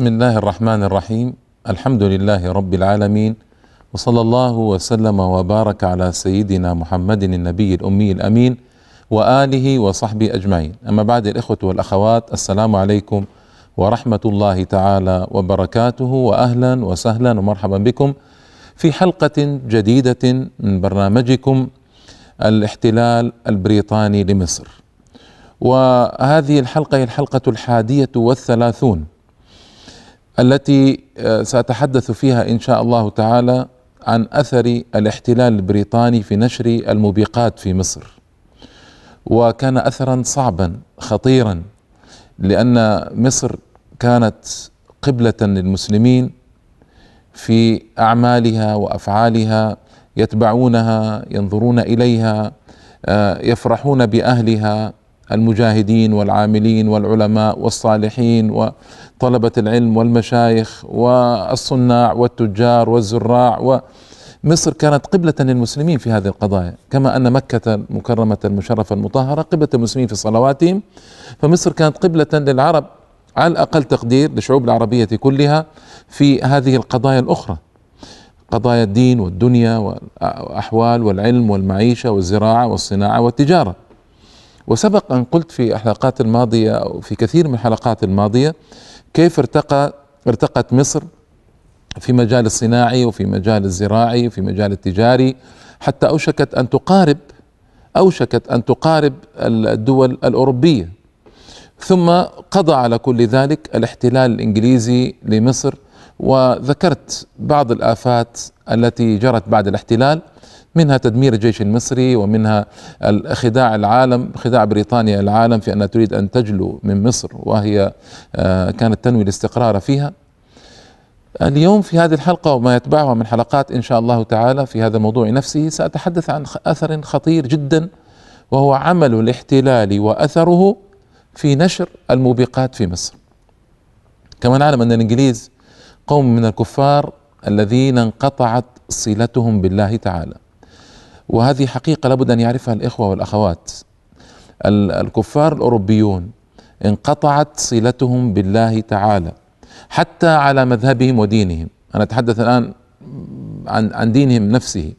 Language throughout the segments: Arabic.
بسم الله الرحمن الرحيم. الحمد لله رب العالمين وصلى الله وسلم وبارك على سيدنا محمد النبي الأمي الأمين وآله وصحبه أجمعين. أما بعد الإخوة والأخوات السلام عليكم ورحمة الله تعالى وبركاته واهلا وسهلا ومرحبا بكم في حلقة جديدة من برنامجكم الاحتلال البريطاني لمصر. وهذه الحلقة هي الحلقة الحادية والثلاثون. التي سأتحدث فيها إن شاء الله تعالى عن أثر الاحتلال البريطاني في نشر الموبقات في مصر. وكان اثرا صعبا خطيرا لأن مصر كانت قبلة للمسلمين في أعمالها وأفعالها يتبعونها ينظرون إليها يفرحون بأهلها المجاهدين والعاملين والعلماء والصالحين وطلبة العلم والمشايخ والصناع والتجار والزراع ومصر كانت قبلة للمسلمين في هذه القضايا كما أن مكة المكرمة المشرفة المطهرة قبلة المسلمين في صلواتهم فمصر كانت قبلة للعرب على الأقل تقدير للشعوب العربية كلها في هذه القضايا الأخرى قضايا الدين والدنيا والأحوال والعلم والمعيشة والزراعة والصناعة والتجارة. وسبق أن قلت في الحلقات الماضية أو في كثير من الحلقات الماضية كيف ارتقى ارتقت مصر في مجال الصناعي وفي مجال الزراعي وفي مجال التجاري حتى أوشكت أن تقارب أوشكت أن تقارب الدول الأوروبية. ثم قضى على كل ذلك الاحتلال الإنجليزي لمصر وذكرت بعض الآفات التي جرت بعد الاحتلال. منها تدمير الجيش المصري ومنها خداع العالم خداع بريطانيا العالم في انها تريد أن تجلو من مصر وهي كانت تنوي الاستقرار فيها. اليوم في هذه الحلقة وما يتبعها من حلقات إن شاء الله تعالى في هذا الموضوع نفسه سأتحدث عن أثر خطير جدا وهو عمل الاحتلال وأثره في نشر الموبقات في مصر. كما نعلم أن الإنجليز قوم من الكفار الذين انقطعت صلتهم بالله تعالى. وهذه حقيقة لابد أن يعرفها الإخوة والأخوات. الكفار الأوروبيون انقطعت صلتهم بالله تعالى حتى على مذهبهم ودينهم. أنا أتحدث الآن عن عن دينهم نفسه.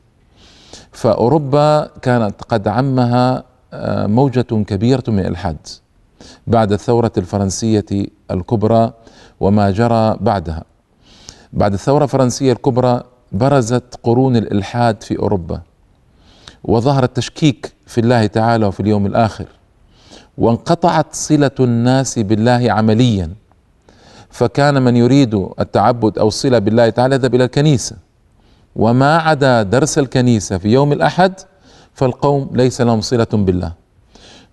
فأوروبا كانت قد عمها موجة كبيرة من الإلحاد بعد الثورة الفرنسية الكبرى وما جرى بعدها. بعد الثورة الفرنسية الكبرى برزت قرون الإلحاد في أوروبا. وظهر التشكيك في الله تعالى وفي اليوم الآخر. وانقطعت صلة الناس بالله عمليا. فكان من يريد التعبد أو الصلة بالله تعالى يذهب إلى الكنيسة. وما عدا درس الكنيسة في يوم الأحد فالقوم ليس لهم صلة بالله.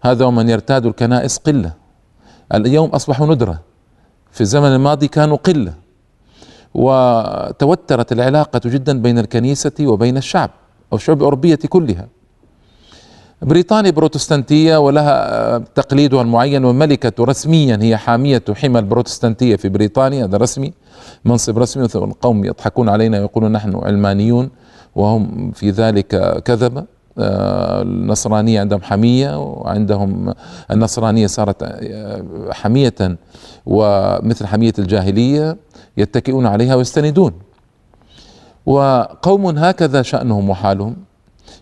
هذا ومن يرتاد الكنائس قلة. اليوم أصبحوا ندرة. في الزمن الماضي كانوا قلة. وتوترت العلاقة جدا بين الكنيسة وبين الشعب. أو الشعوب الأوروبية كلها. بريطانيا بروتستانتية ولها تقليدها المعين وملكة رسميا هي حامية حمى البروتستانتية في بريطانيا هذا رسمي منصب رسمي القوم يضحكون علينا ويقولون نحن علمانيون وهم في ذلك كذبة النصرانية عندهم حمية وعندهم النصرانية صارت حمية ومثل حمية الجاهلية يتكئون عليها ويستندون. وقوم هكذا شأنهم وحالهم.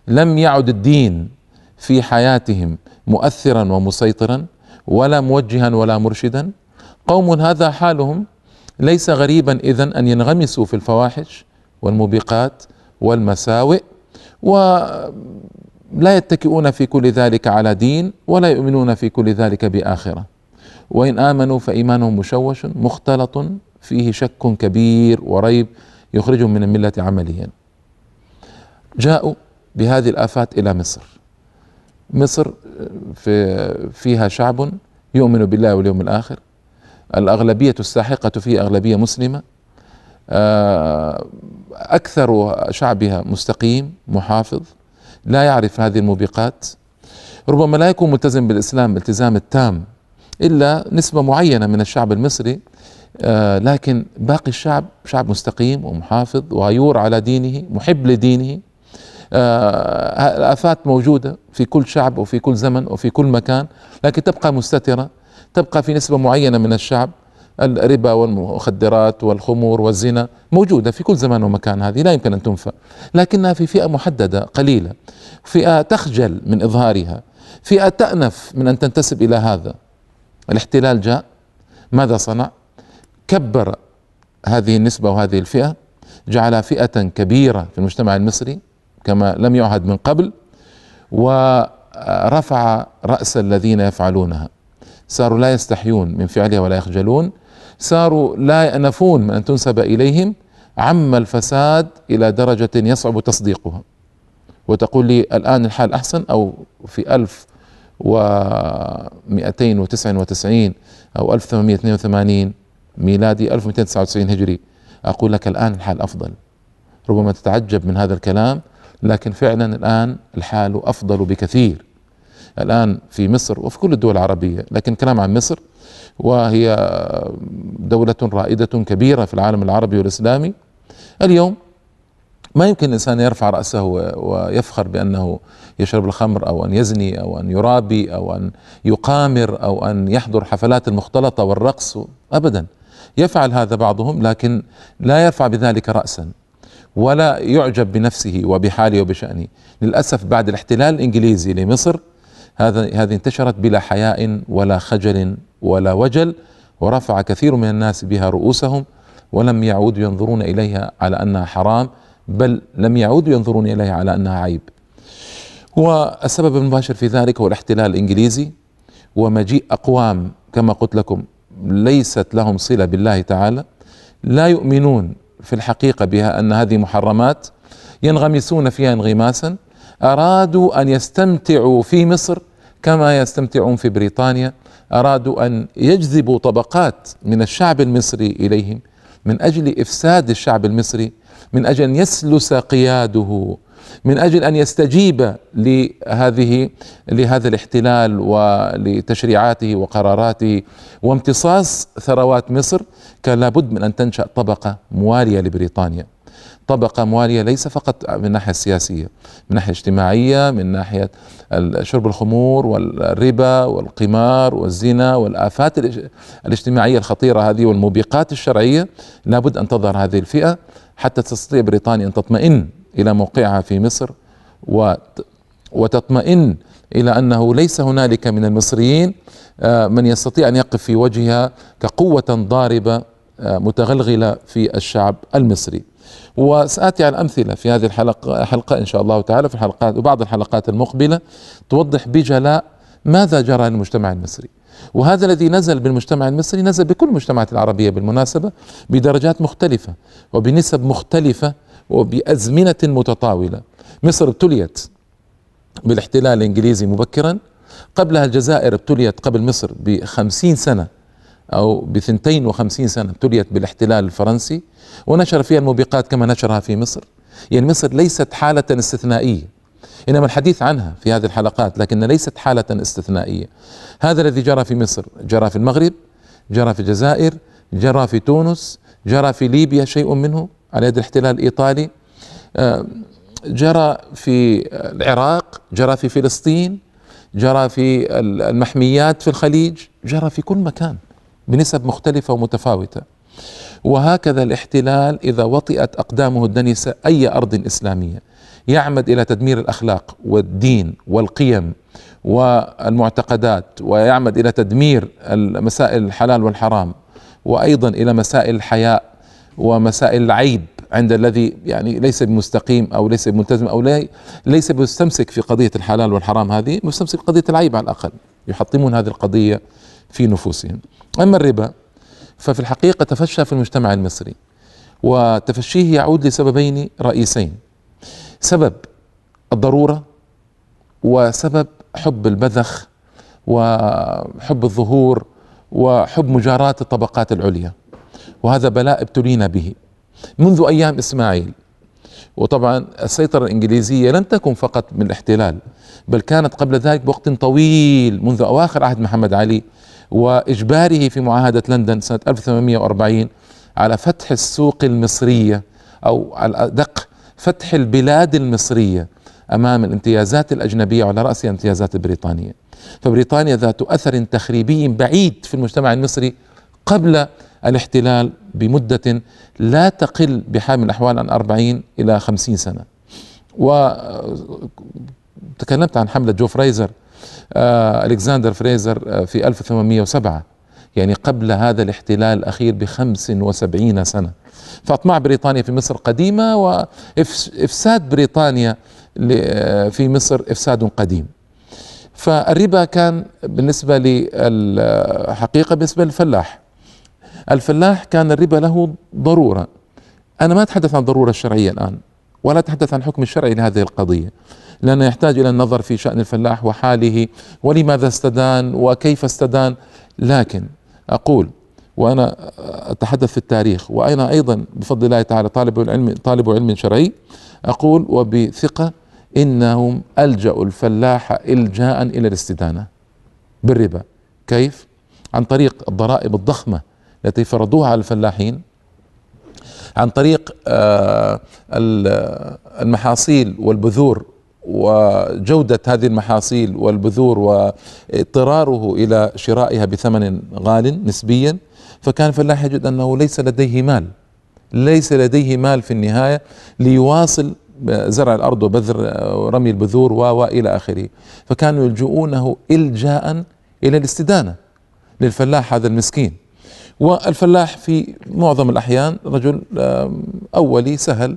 لم يعد الدين في حياتهم مؤثرا ومسيطرا ولا موجها ولا مرشدا. قوم هذا حالهم ليس غريبا اذا أن ينغمسوا في الفواحش والموبقات والمساوئ ولا يتكئون في كل ذلك على دين ولا يؤمنون في كل ذلك بآخرة. وإن آمنوا فإيمانهم مشوش مختلط فيه شك كبير وريب يخرجهم من الملة عمليا جاءوا بهذه الآفات إلى مصر. مصر في فيها شعب يؤمن بالله واليوم الآخر. الأغلبية الساحقة فيه أغلبية مسلمة. أكثر شعبها مستقيم محافظ لا يعرف هذه الموبقات. ربما لا يكون ملتزم بالإسلام التزام التام إلا نسبة معينة من الشعب المصري آه لكن باقي الشعب شعب مستقيم ومحافظ وغيور على دينه محب لدينه. آه الآفات موجودة في كل شعب وفي كل زمن وفي كل مكان لكن تبقى مستترة تبقى في نسبة معينة من الشعب. الربا والمخدرات والخمور والزنا موجودة في كل زمان ومكان هذه لا يمكن أن تنفى. لكنها في فئة محددة قليلة. فئة تخجل من إظهارها. فئة تأنف من أن تنتسب إلى هذا. الاحتلال جاء. ماذا صنع؟ كبر هذه النسبة وهذه الفئة جعلها فئة كبيرة في المجتمع المصري كما لم يعهد من قبل ورفع رأس الذين يفعلونها. صاروا لا يستحيون من فعلها ولا يخجلون. صاروا لا يأنفون من أن تنسب إليهم. عم الفساد إلى درجة يصعب تصديقها. وتقول لي الآن الحال أحسن أو في ألف ومئتين وتسعة وتسعين أو ألف ثمانمائة اثنين وثمانين؟ ميلادي ألف ومئتين تسعة وتسعين هجري. أقول لك الآن الحال أفضل. ربما تتعجب من هذا الكلام لكن فعلا الآن الحال أفضل بكثير. الآن في مصر وفي كل الدول العربية لكن كلام عن مصر وهي دولة رائدة كبيرة في العالم العربي والإسلامي. اليوم ما يمكن الإنسان يرفع رأسه ويفخر بأنه يشرب الخمر أو أن يزني أو أن يرابي أو أن يقامر أو أن يحضر حفلات المختلطة والرقص. أبدا. يفعل هذا بعضهم لكن لا يرفع بذلك رأسا ولا يعجب بنفسه وبحاله وبشأنه للأسف بعد الاحتلال الإنجليزي لمصر هذا هذه انتشرت بلا حياء ولا خجل ولا وجل ورفع كثير من الناس بها رؤوسهم ولم يعودوا ينظرون إليها على أنها حرام بل لم يعودوا ينظرون إليها على أنها عيب. والسبب المباشر في ذلك هو الاحتلال الإنجليزي ومجيء أقوام كما قلت لكم ليست لهم صلة بالله تعالى لا يؤمنون في الحقيقة بها أن هذه محرمات ينغمسون فيها انغماسا أرادوا أن يستمتعوا في مصر كما يستمتعون في بريطانيا أرادوا أن يجذبوا طبقات من الشعب المصري إليهم من أجل إفساد الشعب المصري من أجل أن يسلس قياده من أجل أن يستجيب لهذه لهذا الاحتلال ولتشريعاته وقراراته وامتصاص ثروات مصر كان لابد من أن تنشأ طبقة موالية لبريطانيا. طبقة موالية ليس فقط من الناحية السياسية من ناحية اجتماعية من ناحية شرب الخمور والربا والقمار والزنا والآفات الاجتماعية الخطيرة هذه والموبقات الشرعية لابد أن تظهر هذه الفئة حتى تستطيع بريطانيا أن تطمئن إلى موقعها في مصر وتطمئن إلى أنه ليس هنالك من المصريين آه، من يستطيع أن يقف في وجهها كقوة ضاربة آه، متغلغلة في الشعب المصري. وسآتي على أمثلة في هذه الحلقة حلقة إن شاء الله تعالى في الحلقات وبعض الحلقات المقبلة توضح بجلاء ماذا جرى للمجتمع المصري. وهذا الذي نزل بالمجتمع المصري نزل بكل المجتمعات العربية بالمناسبة بدرجات مختلفة وبنسب مختلفة وبأزمنة متطاولة. مصر ابتليت بالاحتلال الإنجليزي مبكرا. قبلها الجزائر ابتليت قبل مصر بخمسين سنة أو بثنتين وخمسين سنة ابتليت بالاحتلال الفرنسي. ونشر فيها الموبقات كما نشرها في مصر. يعني مصر ليست حالة استثنائية. إنما الحديث عنها في هذه الحلقات لكن ليست حالة استثنائية. هذا الذي جرى في مصر. جرى في المغرب جرى في الجزائر جرى في تونس جرى في ليبيا شيء منه. على يد الاحتلال الإيطالي آه، جرى في العراق جرى في فلسطين جرى في المحميات في الخليج جرى في كل مكان بنسب مختلفة ومتفاوتة. وهكذا الاحتلال إذا وطئت أقدامه الدنسة أي أرض إسلامية يعمد إلى تدمير الأخلاق والدين والقيم والمعتقدات ويعمد إلى تدمير مسائل الحلال والحرام وأيضا إلى مسائل الحياء ومسائل العيب عند الذي يعني ليس بمستقيم أو ليس بملتزم أو ليس بمستمسك في قضية الحلال والحرام هذه مستمسك في قضية العيب على الأقل. يحطمون هذه القضية في نفوسهم. أما الربا ففي الحقيقة تفشى في المجتمع المصري وتفشيه يعود لسببين رئيسين. سبب الضرورة وسبب حب البذخ وحب الظهور وحب مجاراة الطبقات العليا. وهذا بلاء ابتلينا به منذ أيام إسماعيل. وطبعا السيطرة الإنجليزية لم تكن فقط من الاحتلال بل كانت قبل ذلك بوقت طويل منذ أواخر عهد محمد علي وإجباره في معاهدة لندن سنة 1840 على فتح السوق المصرية أو على الادق فتح البلاد المصرية أمام الامتيازات الأجنبية وعلى راسها الامتيازات البريطانية. فبريطانيا ذات أثر تخريبي بعيد في المجتمع المصري قبل الاحتلال بمدة لا تقل بحال من الأحوال عن أربعين إلى خمسين سنة. وتكلمت عن حملة جو فريزر آه ألكسندر فريزر آه في 1807 يعني قبل هذا الاحتلال الأخير بخمس وسبعين سنة. فأطماع بريطانيا في مصر قديمة وإفساد بريطانيا آه، في مصر إفساد قديم. فالربا كان بالنسبة للحقيقة بالنسبة للفلاح. الفلاح كان الربا له ضرورة. أنا ما أتحدث عن الضرورة الشرعية الآن ولا أتحدث عن الحكم الشرعي لهذه القضية لأنه يحتاج إلى النظر في شأن الفلاح وحاله ولماذا استدان وكيف استدان. لكن أقول وأنا أتحدث في التاريخ وأنا أيضا بفضل الله تعالى طالب علم طالب علم شرعي أقول وبثقة إنهم ألجأوا الفلاح إلجاء إلى الاستدانة بالربا. كيف؟ عن طريق الضرائب الضخمة التي فرضوها على الفلاحين عن طريق آه، المحاصيل والبذور وجودة هذه المحاصيل والبذور واضطراره إلى شرائها بثمن غال نسبيا فكان الفلاح يجد أنه ليس لديه مال ليس لديه مال في النهاية ليواصل زرع الأرض وبذر ورمي البذور وإلى آخره. فكانوا يلجؤونه إلجاء إلى الاستدانة للفلاح هذا المسكين. والفلاح في معظم الأحيان رجل أولي سهل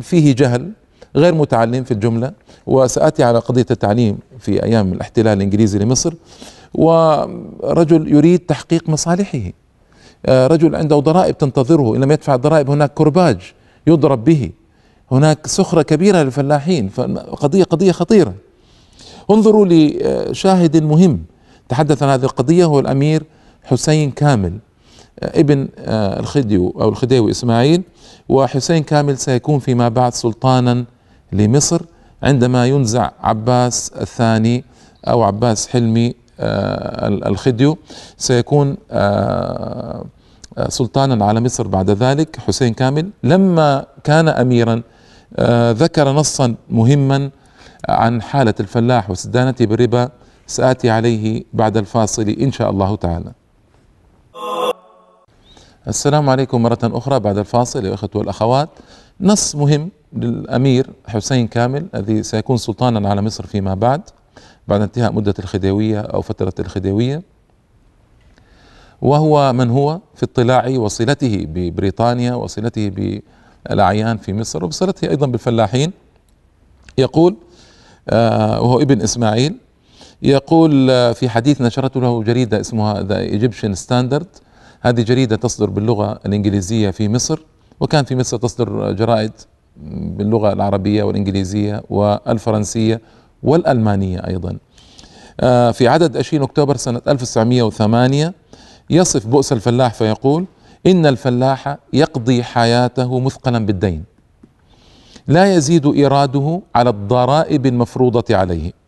فيه جهل غير متعلم في الجملة. وسآتي على قضية التعليم في أيام الاحتلال الإنجليزي لمصر. ورجل يريد تحقيق مصالحه. رجل عنده ضرائب تنتظره. إن لم يدفع الضرائب هناك كرباج يضرب به. هناك سخرة كبيرة للفلاحين. فقضية قضية خطيرة. انظروا لشاهد مهم. تحدث عن هذه القضية هو الأمير حسين كامل ابن الخديو أو الخديوي إسماعيل وحسين كامل سيكون فيما بعد سلطانا لمصر عندما ينزع عباس الثاني أو عباس حلمي الخديو. سيكون سلطانا على مصر بعد ذلك حسين كامل. لما كان اميرا آه، ذكر نصا مهما عن حالة الفلاح واستدانته بالربا سآتي عليه بعد الفاصل إن شاء الله تعالى. السلام عليكم مرة أخرى بعد الفاصل يا أخوة والأخوات. نص مهم للأمير حسين كامل الذي سيكون سلطانا على مصر فيما بعد بعد انتهاء مدة الخديوية أو فترة الخديوية. وهو من هو في اطلاع وصلته ببريطانيا وصلته الأعيان في مصر وبصلته أيضا بالفلاحين. يقول آه، وهو ابن إسماعيل يقول آه، في حديث نشرته له جريدة اسمها The Egyptian Standard هذه جريدة تصدر باللغة الإنجليزية في مصر وكان في مصر تصدر جرائد باللغة العربية والإنجليزية والفرنسية والألمانية أيضا. آه، في عدد 20 أكتوبر سنة 1908 يصف بؤس الفلاح فيقول إن الفلاح يقضي حياته مثقلا بالدين. لا يزيد ايراده على الضرائب المفروضة عليه.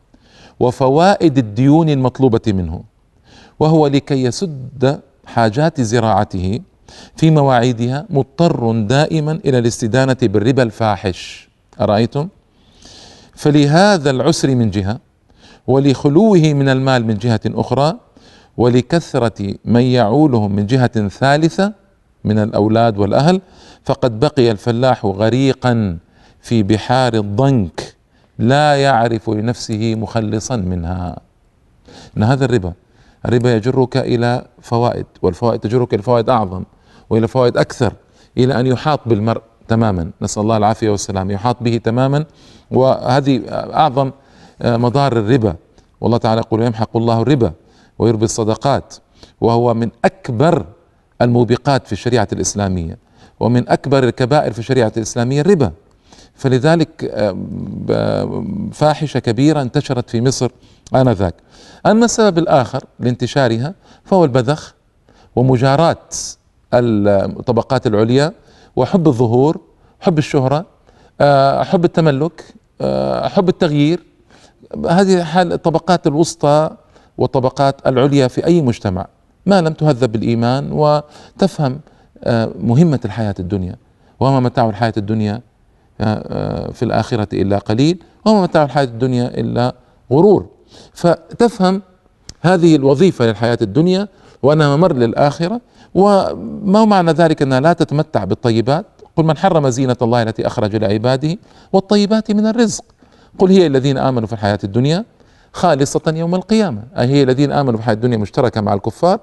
وفوائد الديون المطلوبة منه وهو لكي يسد حاجات زراعته في مواعيدها مضطر دائما إلى الاستدانة بالربا الفاحش. أرأيتم؟ فلهذا العسر من جهة ولخلوه من المال من جهة أخرى ولكثرة من يعولهم من جهة ثالثة من الأولاد والأهل فقد بقي الفلاح غريقا في بحار الضنك. لا يعرف لنفسه مخلصا منها. إن هذا الربا الربا يجرك إلى فوائد والفوائد تجرك إلى فوائد أعظم وإلى فوائد أكثر إلى أن يحاط بالمرء تماما. نسأل الله العافية والسلام. يحاط به تماما. وهذه أعظم مضار الربا. والله تعالى يقول يمحق الله الربا ويربي الصدقات. وهو من أكبر الموبقات في الشريعة الإسلامية. ومن أكبر الكبائر في الشريعة الإسلامية الربا. فلذلك آه، فاحشة كبيرة انتشرت في مصر آنذاك. أما السبب الآخر لانتشارها فهو البذخ ومجاراة الطبقات العليا وحب الظهور حب الشهرة آه، حب التملك آه، حب التغيير. هذه حال الطبقات الوسطى والطبقات العليا في أي مجتمع ما لم تهذب بالإيمان وتفهم مهمة الحياة الدنيا. وما متاع الحياة الدنيا؟ في الآخرة إلا قليل وما متاع الحياة الدنيا إلا غرور. فتفهم هذه الوظيفة للحياة الدنيا وأنها ممر للآخرة وما معنى ذلك؟ أنها لا تتمتع بالطيبات. قل من حرم زينة الله التي أخرج لعباده والطيبات من الرزق. قل هي الذين آمنوا في الحياة الدنيا خالصة يوم القيامة. أي هي الذين آمنوا في الحياة الدنيا مشتركة مع الكفار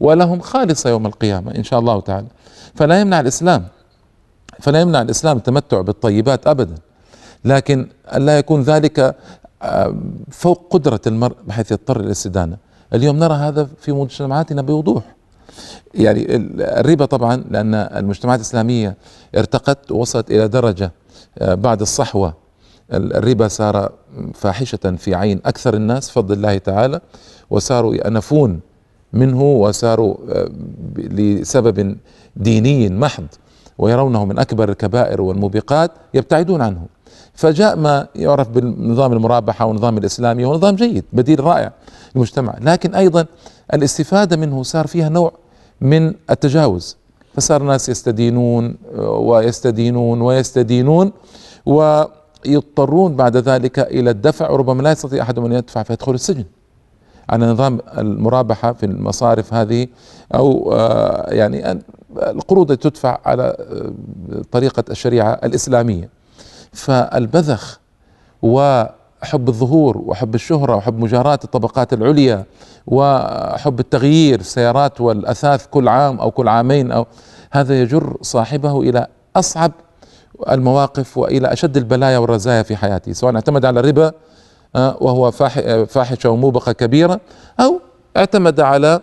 ولهم خالصة يوم القيامة إن شاء الله تعالى. فلا يمنع الإسلام فلا يمنع الإسلام التمتع بالطيبات أبدا. لكن لا يكون ذلك آه، فوق قدرة المرء بحيث يضطر إلى الاستدانة اليوم نرى هذا في مجتمعاتنا بوضوح. يعني الربا طبعا لأن المجتمعات الإسلامية ارتقت ووصلت إلى درجة آه، بعد الصحوة. الربا صار فاحشة في عين أكثر الناس بفضل الله تعالى وصاروا يأنفون منه وصاروا آه، لسبب ديني محض. ويرونه من أكبر الكبائر والموبقات يبتعدون عنه. فجاء ما يعرف بالنظام المرابحة والنظام الإسلامي هو نظام جيد بديل رائع للمجتمع. لكن أيضا الاستفادة منه صار فيها نوع من التجاوز. فصار الناس يستدينون ويستدينون ويستدينون ويضطرون بعد ذلك إلى الدفع. وربما لا يستطيع أحد أن يدفع فيدخل السجن. على نظام المرابحة في المصارف هذه أو آه، يعني القروض تدفع على آه، طريقة الشريعة الإسلامية. فالبذخ وحب الظهور وحب الشهرة وحب مجاراة الطبقات العليا وحب التغيير السيارات والأثاث كل عام أو كل عامين أو هذا يجر صاحبه إلى أصعب المواقف وإلى أشد البلايا والرزايا في حياته سواء اعتمد على الربا آه، وهو فاحشة وموبقة كبيرة أو اعتمد على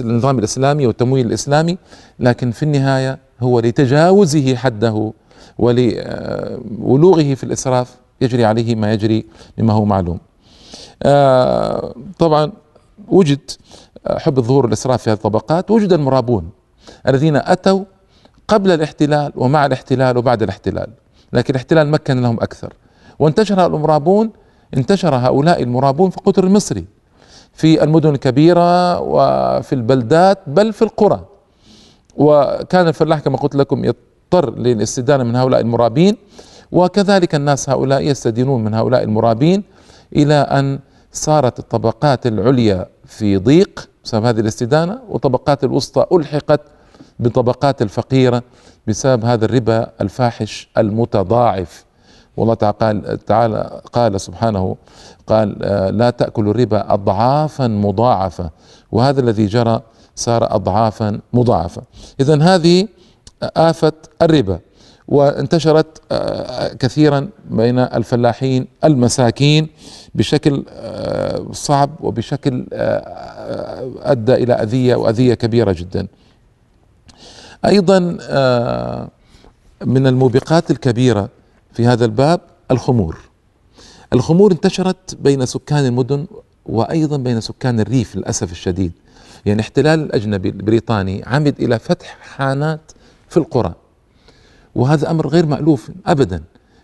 النظام الإسلامي والتمويل الإسلامي لكن في النهاية هو لتجاوزه حده ولولوغه في الإسراف يجري عليه ما يجري مما هو معلوم. آه، طبعا وجد حب الظهور والاسراف في هذه الطبقات وجد المرابون الذين أتوا قبل الاحتلال ومع الاحتلال وبعد الاحتلال لكن الاحتلال مكن لهم أكثر وانتشر المرابون انتشر هؤلاء المرابون في القطر المصري في المدن الكبيرة وفي البلدات بل في القرى. وكان الفلاح كما قلت لكم يضطر للاستدانة من هؤلاء المرابين وكذلك الناس هؤلاء يستدينون من هؤلاء المرابين إلى أن صارت الطبقات العليا في ضيق بسبب هذه الاستدانة والطبقات الوسطى ألحقت بطبقات الفقيرة بسبب هذا الربا الفاحش المتضاعف. والله تعالى تعالى قال سبحانه قال آه، لا تأكلوا الربا اضعافا مضاعفة وهذا الذي جرى صار اضعافا مضاعفة. اذا هذه آفة الربا وانتشرت آه، كثيرا بين الفلاحين المساكين بشكل آه، صعب وبشكل أدى إلى أذية وأذية كبيرة جدا. أيضا من الموبقات الكبيرة في هذا الباب الخمور. الخمور انتشرت بين سكان المدن وأيضا بين سكان الريف للأسف الشديد. يعني احتلال الأجنبي البريطاني عمد إلى فتح حانات في القرى. وهذا أمر غير مألوف ابدا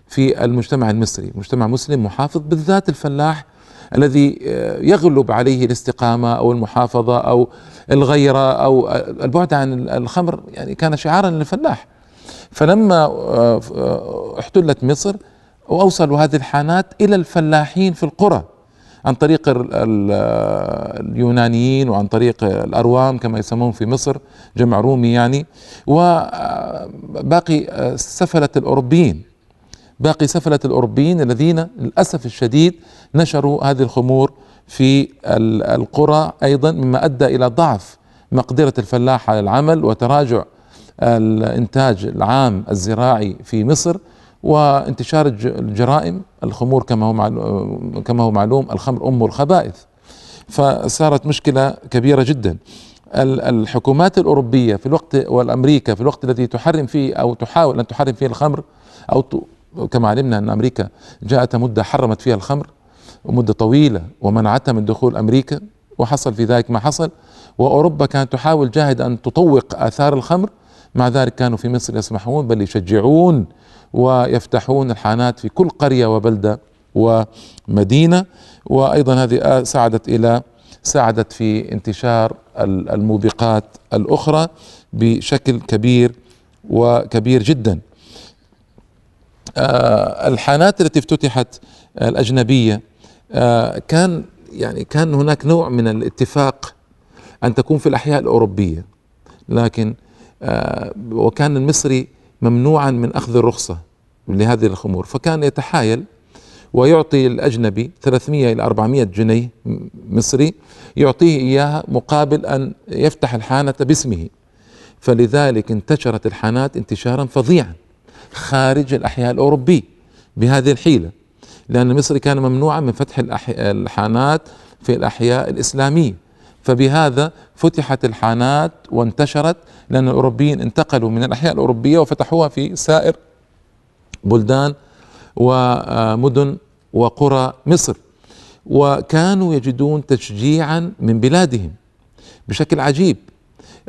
في المجتمع المصري. مجتمع مسلم محافظ بالذات الفلاح الذي آه، يغلب عليه الاستقامة أو المحافظة أو الغيرة أو البعد عن الخمر. يعني كان شعارا للفلاح. فلما آه، آه، احتلت مصر وأوصلوا هذه الحانات إلى الفلاحين في القرى عن طريق اليونانيين وعن طريق الأروام كما يسمون في مصر جمع رومي يعني. وباقي سفلة الأوروبيين. باقي سفلة الأوروبيين الذين للأسف الشديد نشروا هذه الخمور في القرى أيضا مما أدى إلى ضعف مقدرة الفلاح على العمل وتراجع الإنتاج العام الزراعي في مصر وانتشار الجرائم الخمور كما هو معلوم كما هو معلوم الخمر أم الخبائث. فصارت مشكلة كبيرة جدا. الحكومات الأوروبية في الوقت والأمريكا في الوقت الذي تحرم فيه أو تحاول أن تحرم فيه الخمر أو كما علمنا أن أمريكا جاءت مدة حرمت فيها الخمر ومدة طويلة ومنعتها من دخول أمريكا وحصل في ذلك ما حصل. وأوروبا كانت تحاول جاهد أن تطوق آثار الخمر مع ذلك كانوا في مصر يسمحون بل يشجعون ويفتحون الحانات في كل قرية وبلدة ومدينة. وأيضا هذه ساعدت إلى ساعدت في انتشار الموبقات الأخرى بشكل كبير وكبير جدا. آه، الحانات التي افتتحت الأجنبية آه، كان يعني كان هناك نوع من الاتفاق أن تكون في الأحياء الأوروبية لكن وكان المصري ممنوعا من أخذ الرخصة لهذه الخمور. فكان يتحايل ويعطي الأجنبي 300 إلى 400 جنيه مصري يعطيه إياها مقابل أن يفتح الحانة باسمه. فلذلك انتشرت الحانات انتشارا فظيعا خارج الأحياء الأوروبي بهذه الحيلة لأن المصري كان ممنوعا من فتح الحانات في الأحياء الإسلامية. فبهذا فتحت الحانات وانتشرت لأن الأوروبيين انتقلوا من الأحياء الأوروبية وفتحوها في سائر بلدان ومدن وقرى مصر. وكانوا يجدون تشجيعا من بلادهم بشكل عجيب.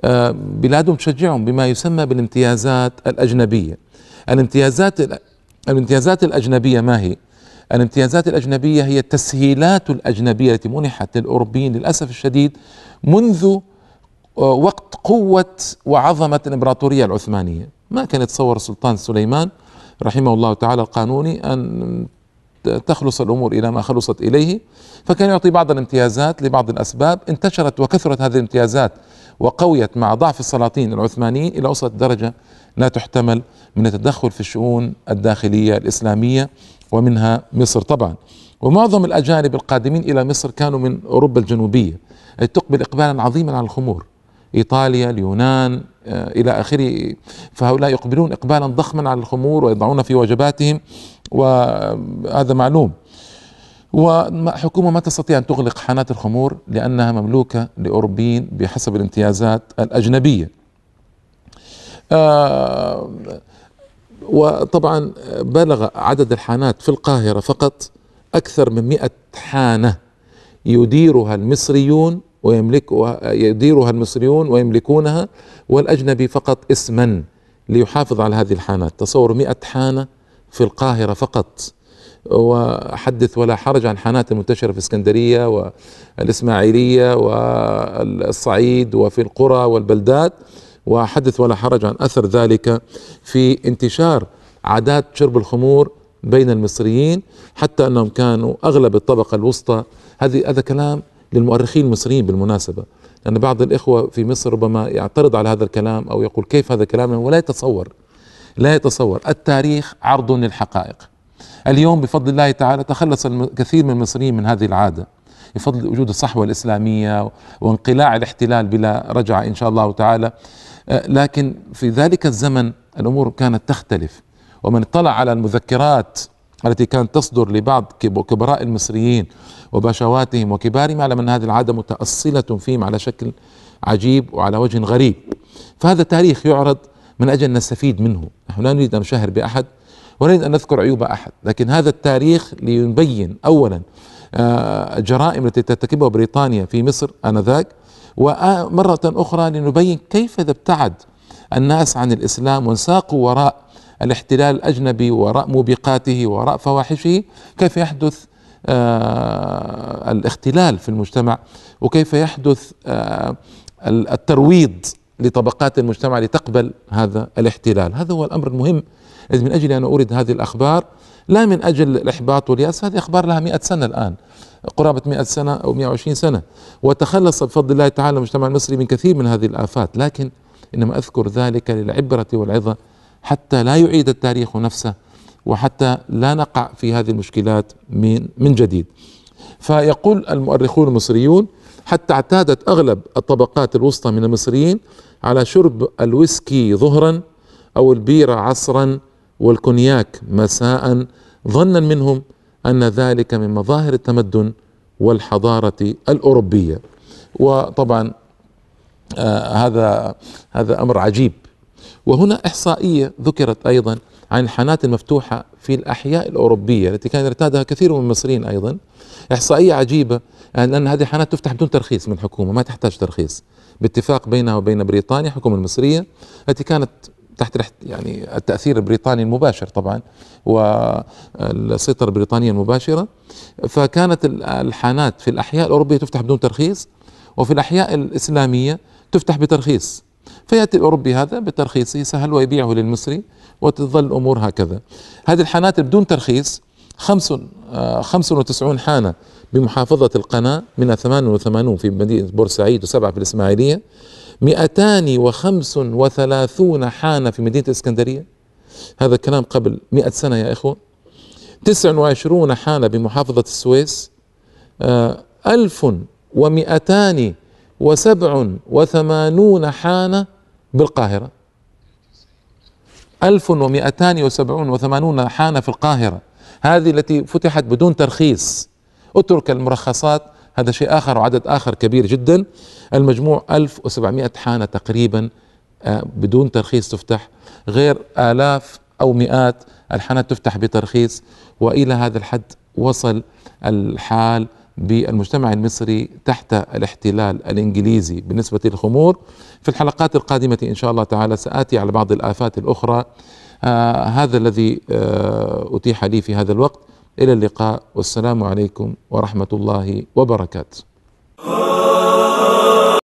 آه، بلادهم تشجعهم بما يسمى بالامتيازات الأجنبية. الامتيازات الامتيازات الأجنبية ما هي؟ الامتيازات الأجنبية هي التسهيلات الأجنبية التي منحت للأوروبيين للأسف الشديد منذ آه، وقت قوة وعظمة الإمبراطورية العثمانية. ما كان يتصور السلطان سليمان رحمه الله تعالى القانوني أن تخلص الأمور إلى ما خلصت إليه فكان يعطي بعض الامتيازات لبعض الأسباب. انتشرت وكثرت هذه الامتيازات وقويت مع ضعف السلاطين العثمانيين إلى وصلت درجة لا تحتمل من التدخل في الشؤون الداخلية الإسلامية. ومنها مصر طبعا. ومعظم الأجانب القادمين إلى مصر كانوا من أوروبا الجنوبية تقبل إقبالا عظيما على الخمور. إيطاليا اليونان آه، إلى آخره. فهؤلاء يقبلون إقبالا ضخما على الخمور ويضعون في وجباتهم وهذا معلوم. وحكومة ما تستطيع أن تغلق حانات الخمور لأنها مملوكة لأوروبيين بحسب الامتيازات الأجنبية. آه وطبعا بلغ عدد الحانات في القاهرة فقط أكثر من مئة حانة يديرها المصريون ويملكها يديرها المصريون ويملكونها والأجنبي فقط اسما ليحافظ على هذه الحانات. تصور مئة حانة في القاهرة فقط. وحدث ولا حرج عن حانات المنتشرة في اسكندرية والإسماعيلية والصعيد وفي القرى والبلدات وحدث ولا حرج عن أثر ذلك في انتشار عادات شرب الخمور بين المصريين حتى أنهم كانوا أغلب الطبقة الوسطى. هذه هذا كلام للمؤرخين المصريين بالمناسبة لأن بعض الإخوة في مصر ربما يعترض على هذا الكلام أو يقول كيف هذا الكلام ولا يتصور لا يتصور. التاريخ عرض للحقائق. اليوم بفضل الله تعالى تخلص الكثير من المصريين من هذه العادة. بفضل وجود الصحوة الإسلامية وانقلاع الاحتلال بلا رجعة إن شاء الله تعالى. آه، لكن في ذلك الزمن الأمور كانت تختلف ومن اطلع على المذكرات التي كانت تصدر لبعض كبراء المصريين وبشواتهم وكبارهم يعلم أن هذه العادة متأصلة فيهم على شكل عجيب وعلى وجه غريب. فهذا تاريخ يعرض من أجل أن نستفيد منه. نحن لا نريد أن نشهر بأحد ولا نريد أن نذكر عيوب أحد لكن هذا التاريخ ليبين أولا الجرائم التي ترتكبها بريطانيا في مصر آنذاك. ومرة أخرى لنبين كيف إذا ابتعد الناس عن الإسلام وانساقوا وراء الاحتلال الأجنبي وراء موبقاته وراء فواحشه كيف يحدث آه الاختلال في المجتمع؟ وكيف يحدث آه الترويض لطبقات المجتمع لتقبل هذا الاحتلال؟ هذا هو الأمر المهم من أجل أن أورد هذه الأخبار لا من أجل الإحباط واليأس هذه أخبار لها مئة سنة الآن قرابة مئة سنة أو مئة وعشرين سنة. وتخلص بفضل الله تعالى المجتمع المصري من كثير من هذه الآفات لكن إنما أذكر ذلك للعبرة والعظة حتى لا يعيد التاريخ نفسه وحتى لا نقع في هذه المشكلات من من جديد. فيقول المؤرخون المصريون حتى اعتادت أغلب الطبقات الوسطى من المصريين على شرب الويسكي ظهرا أو البيرة عصرا والكونياك مساء ظنا منهم أن ذلك من مظاهر التمدن والحضارة الأوروبية. وطبعا آه هذا هذا أمر عجيب. وهنا إحصائية ذكرت أيضا عن الحانات المفتوحه في الأحياء الأوروبية التي كان يرتادها كثير من المصريين أيضا. إحصائية عجيبة لأن هذه الحانات تفتح بدون ترخيص من الحكومة ما تحتاج ترخيص. باتفاق بينها وبين بريطانيا الحكومة المصرية التي كانت تحت ريحه يعني التأثير البريطاني المباشر طبعا والسيطرة البريطانية المباشرة. فكانت الحانات في الأحياء الأوروبية تفتح بدون ترخيص وفي الأحياء الإسلامية تفتح بترخيص. فيأتي الاوروبي هذا بترخيصه سهل ويبيعه للمصري وتظل الأمور هكذا. هذه الحانات بدون ترخيص 95 آه، حانة بمحافظة القناة منها 88 في مدينة بورسعيد وسبعة في الإسماعيلية. 235 وثلاثون حانة في مدينة الإسكندرية هذا الكلام قبل مئة سنة يا إخوة. 29 حانة بمحافظة السويس. آه، ألف ومئتان وسبع وثمانون حانة بالقاهرة. ألف ومئتان وسبعون وثمانون حانة في القاهرة. هذه التي فتحت بدون ترخيص. اترك المرخصات هذا شيء آخر وعدد آخر كبير جدا. المجموع 1700 حانة تقريبا آه، بدون ترخيص تفتح غير آلاف أو مئات الحانات تفتح بترخيص وإلى هذا الحد وصل الحال بالمجتمع المصري تحت الاحتلال الإنجليزي بالنسبة للخمور. في الحلقات القادمة إن شاء الله تعالى سآتي على بعض الآفات الأخرى. آه هذا الذي آه أتيح لي في هذا الوقت. إلى اللقاء والسلام عليكم ورحمة الله وبركاته.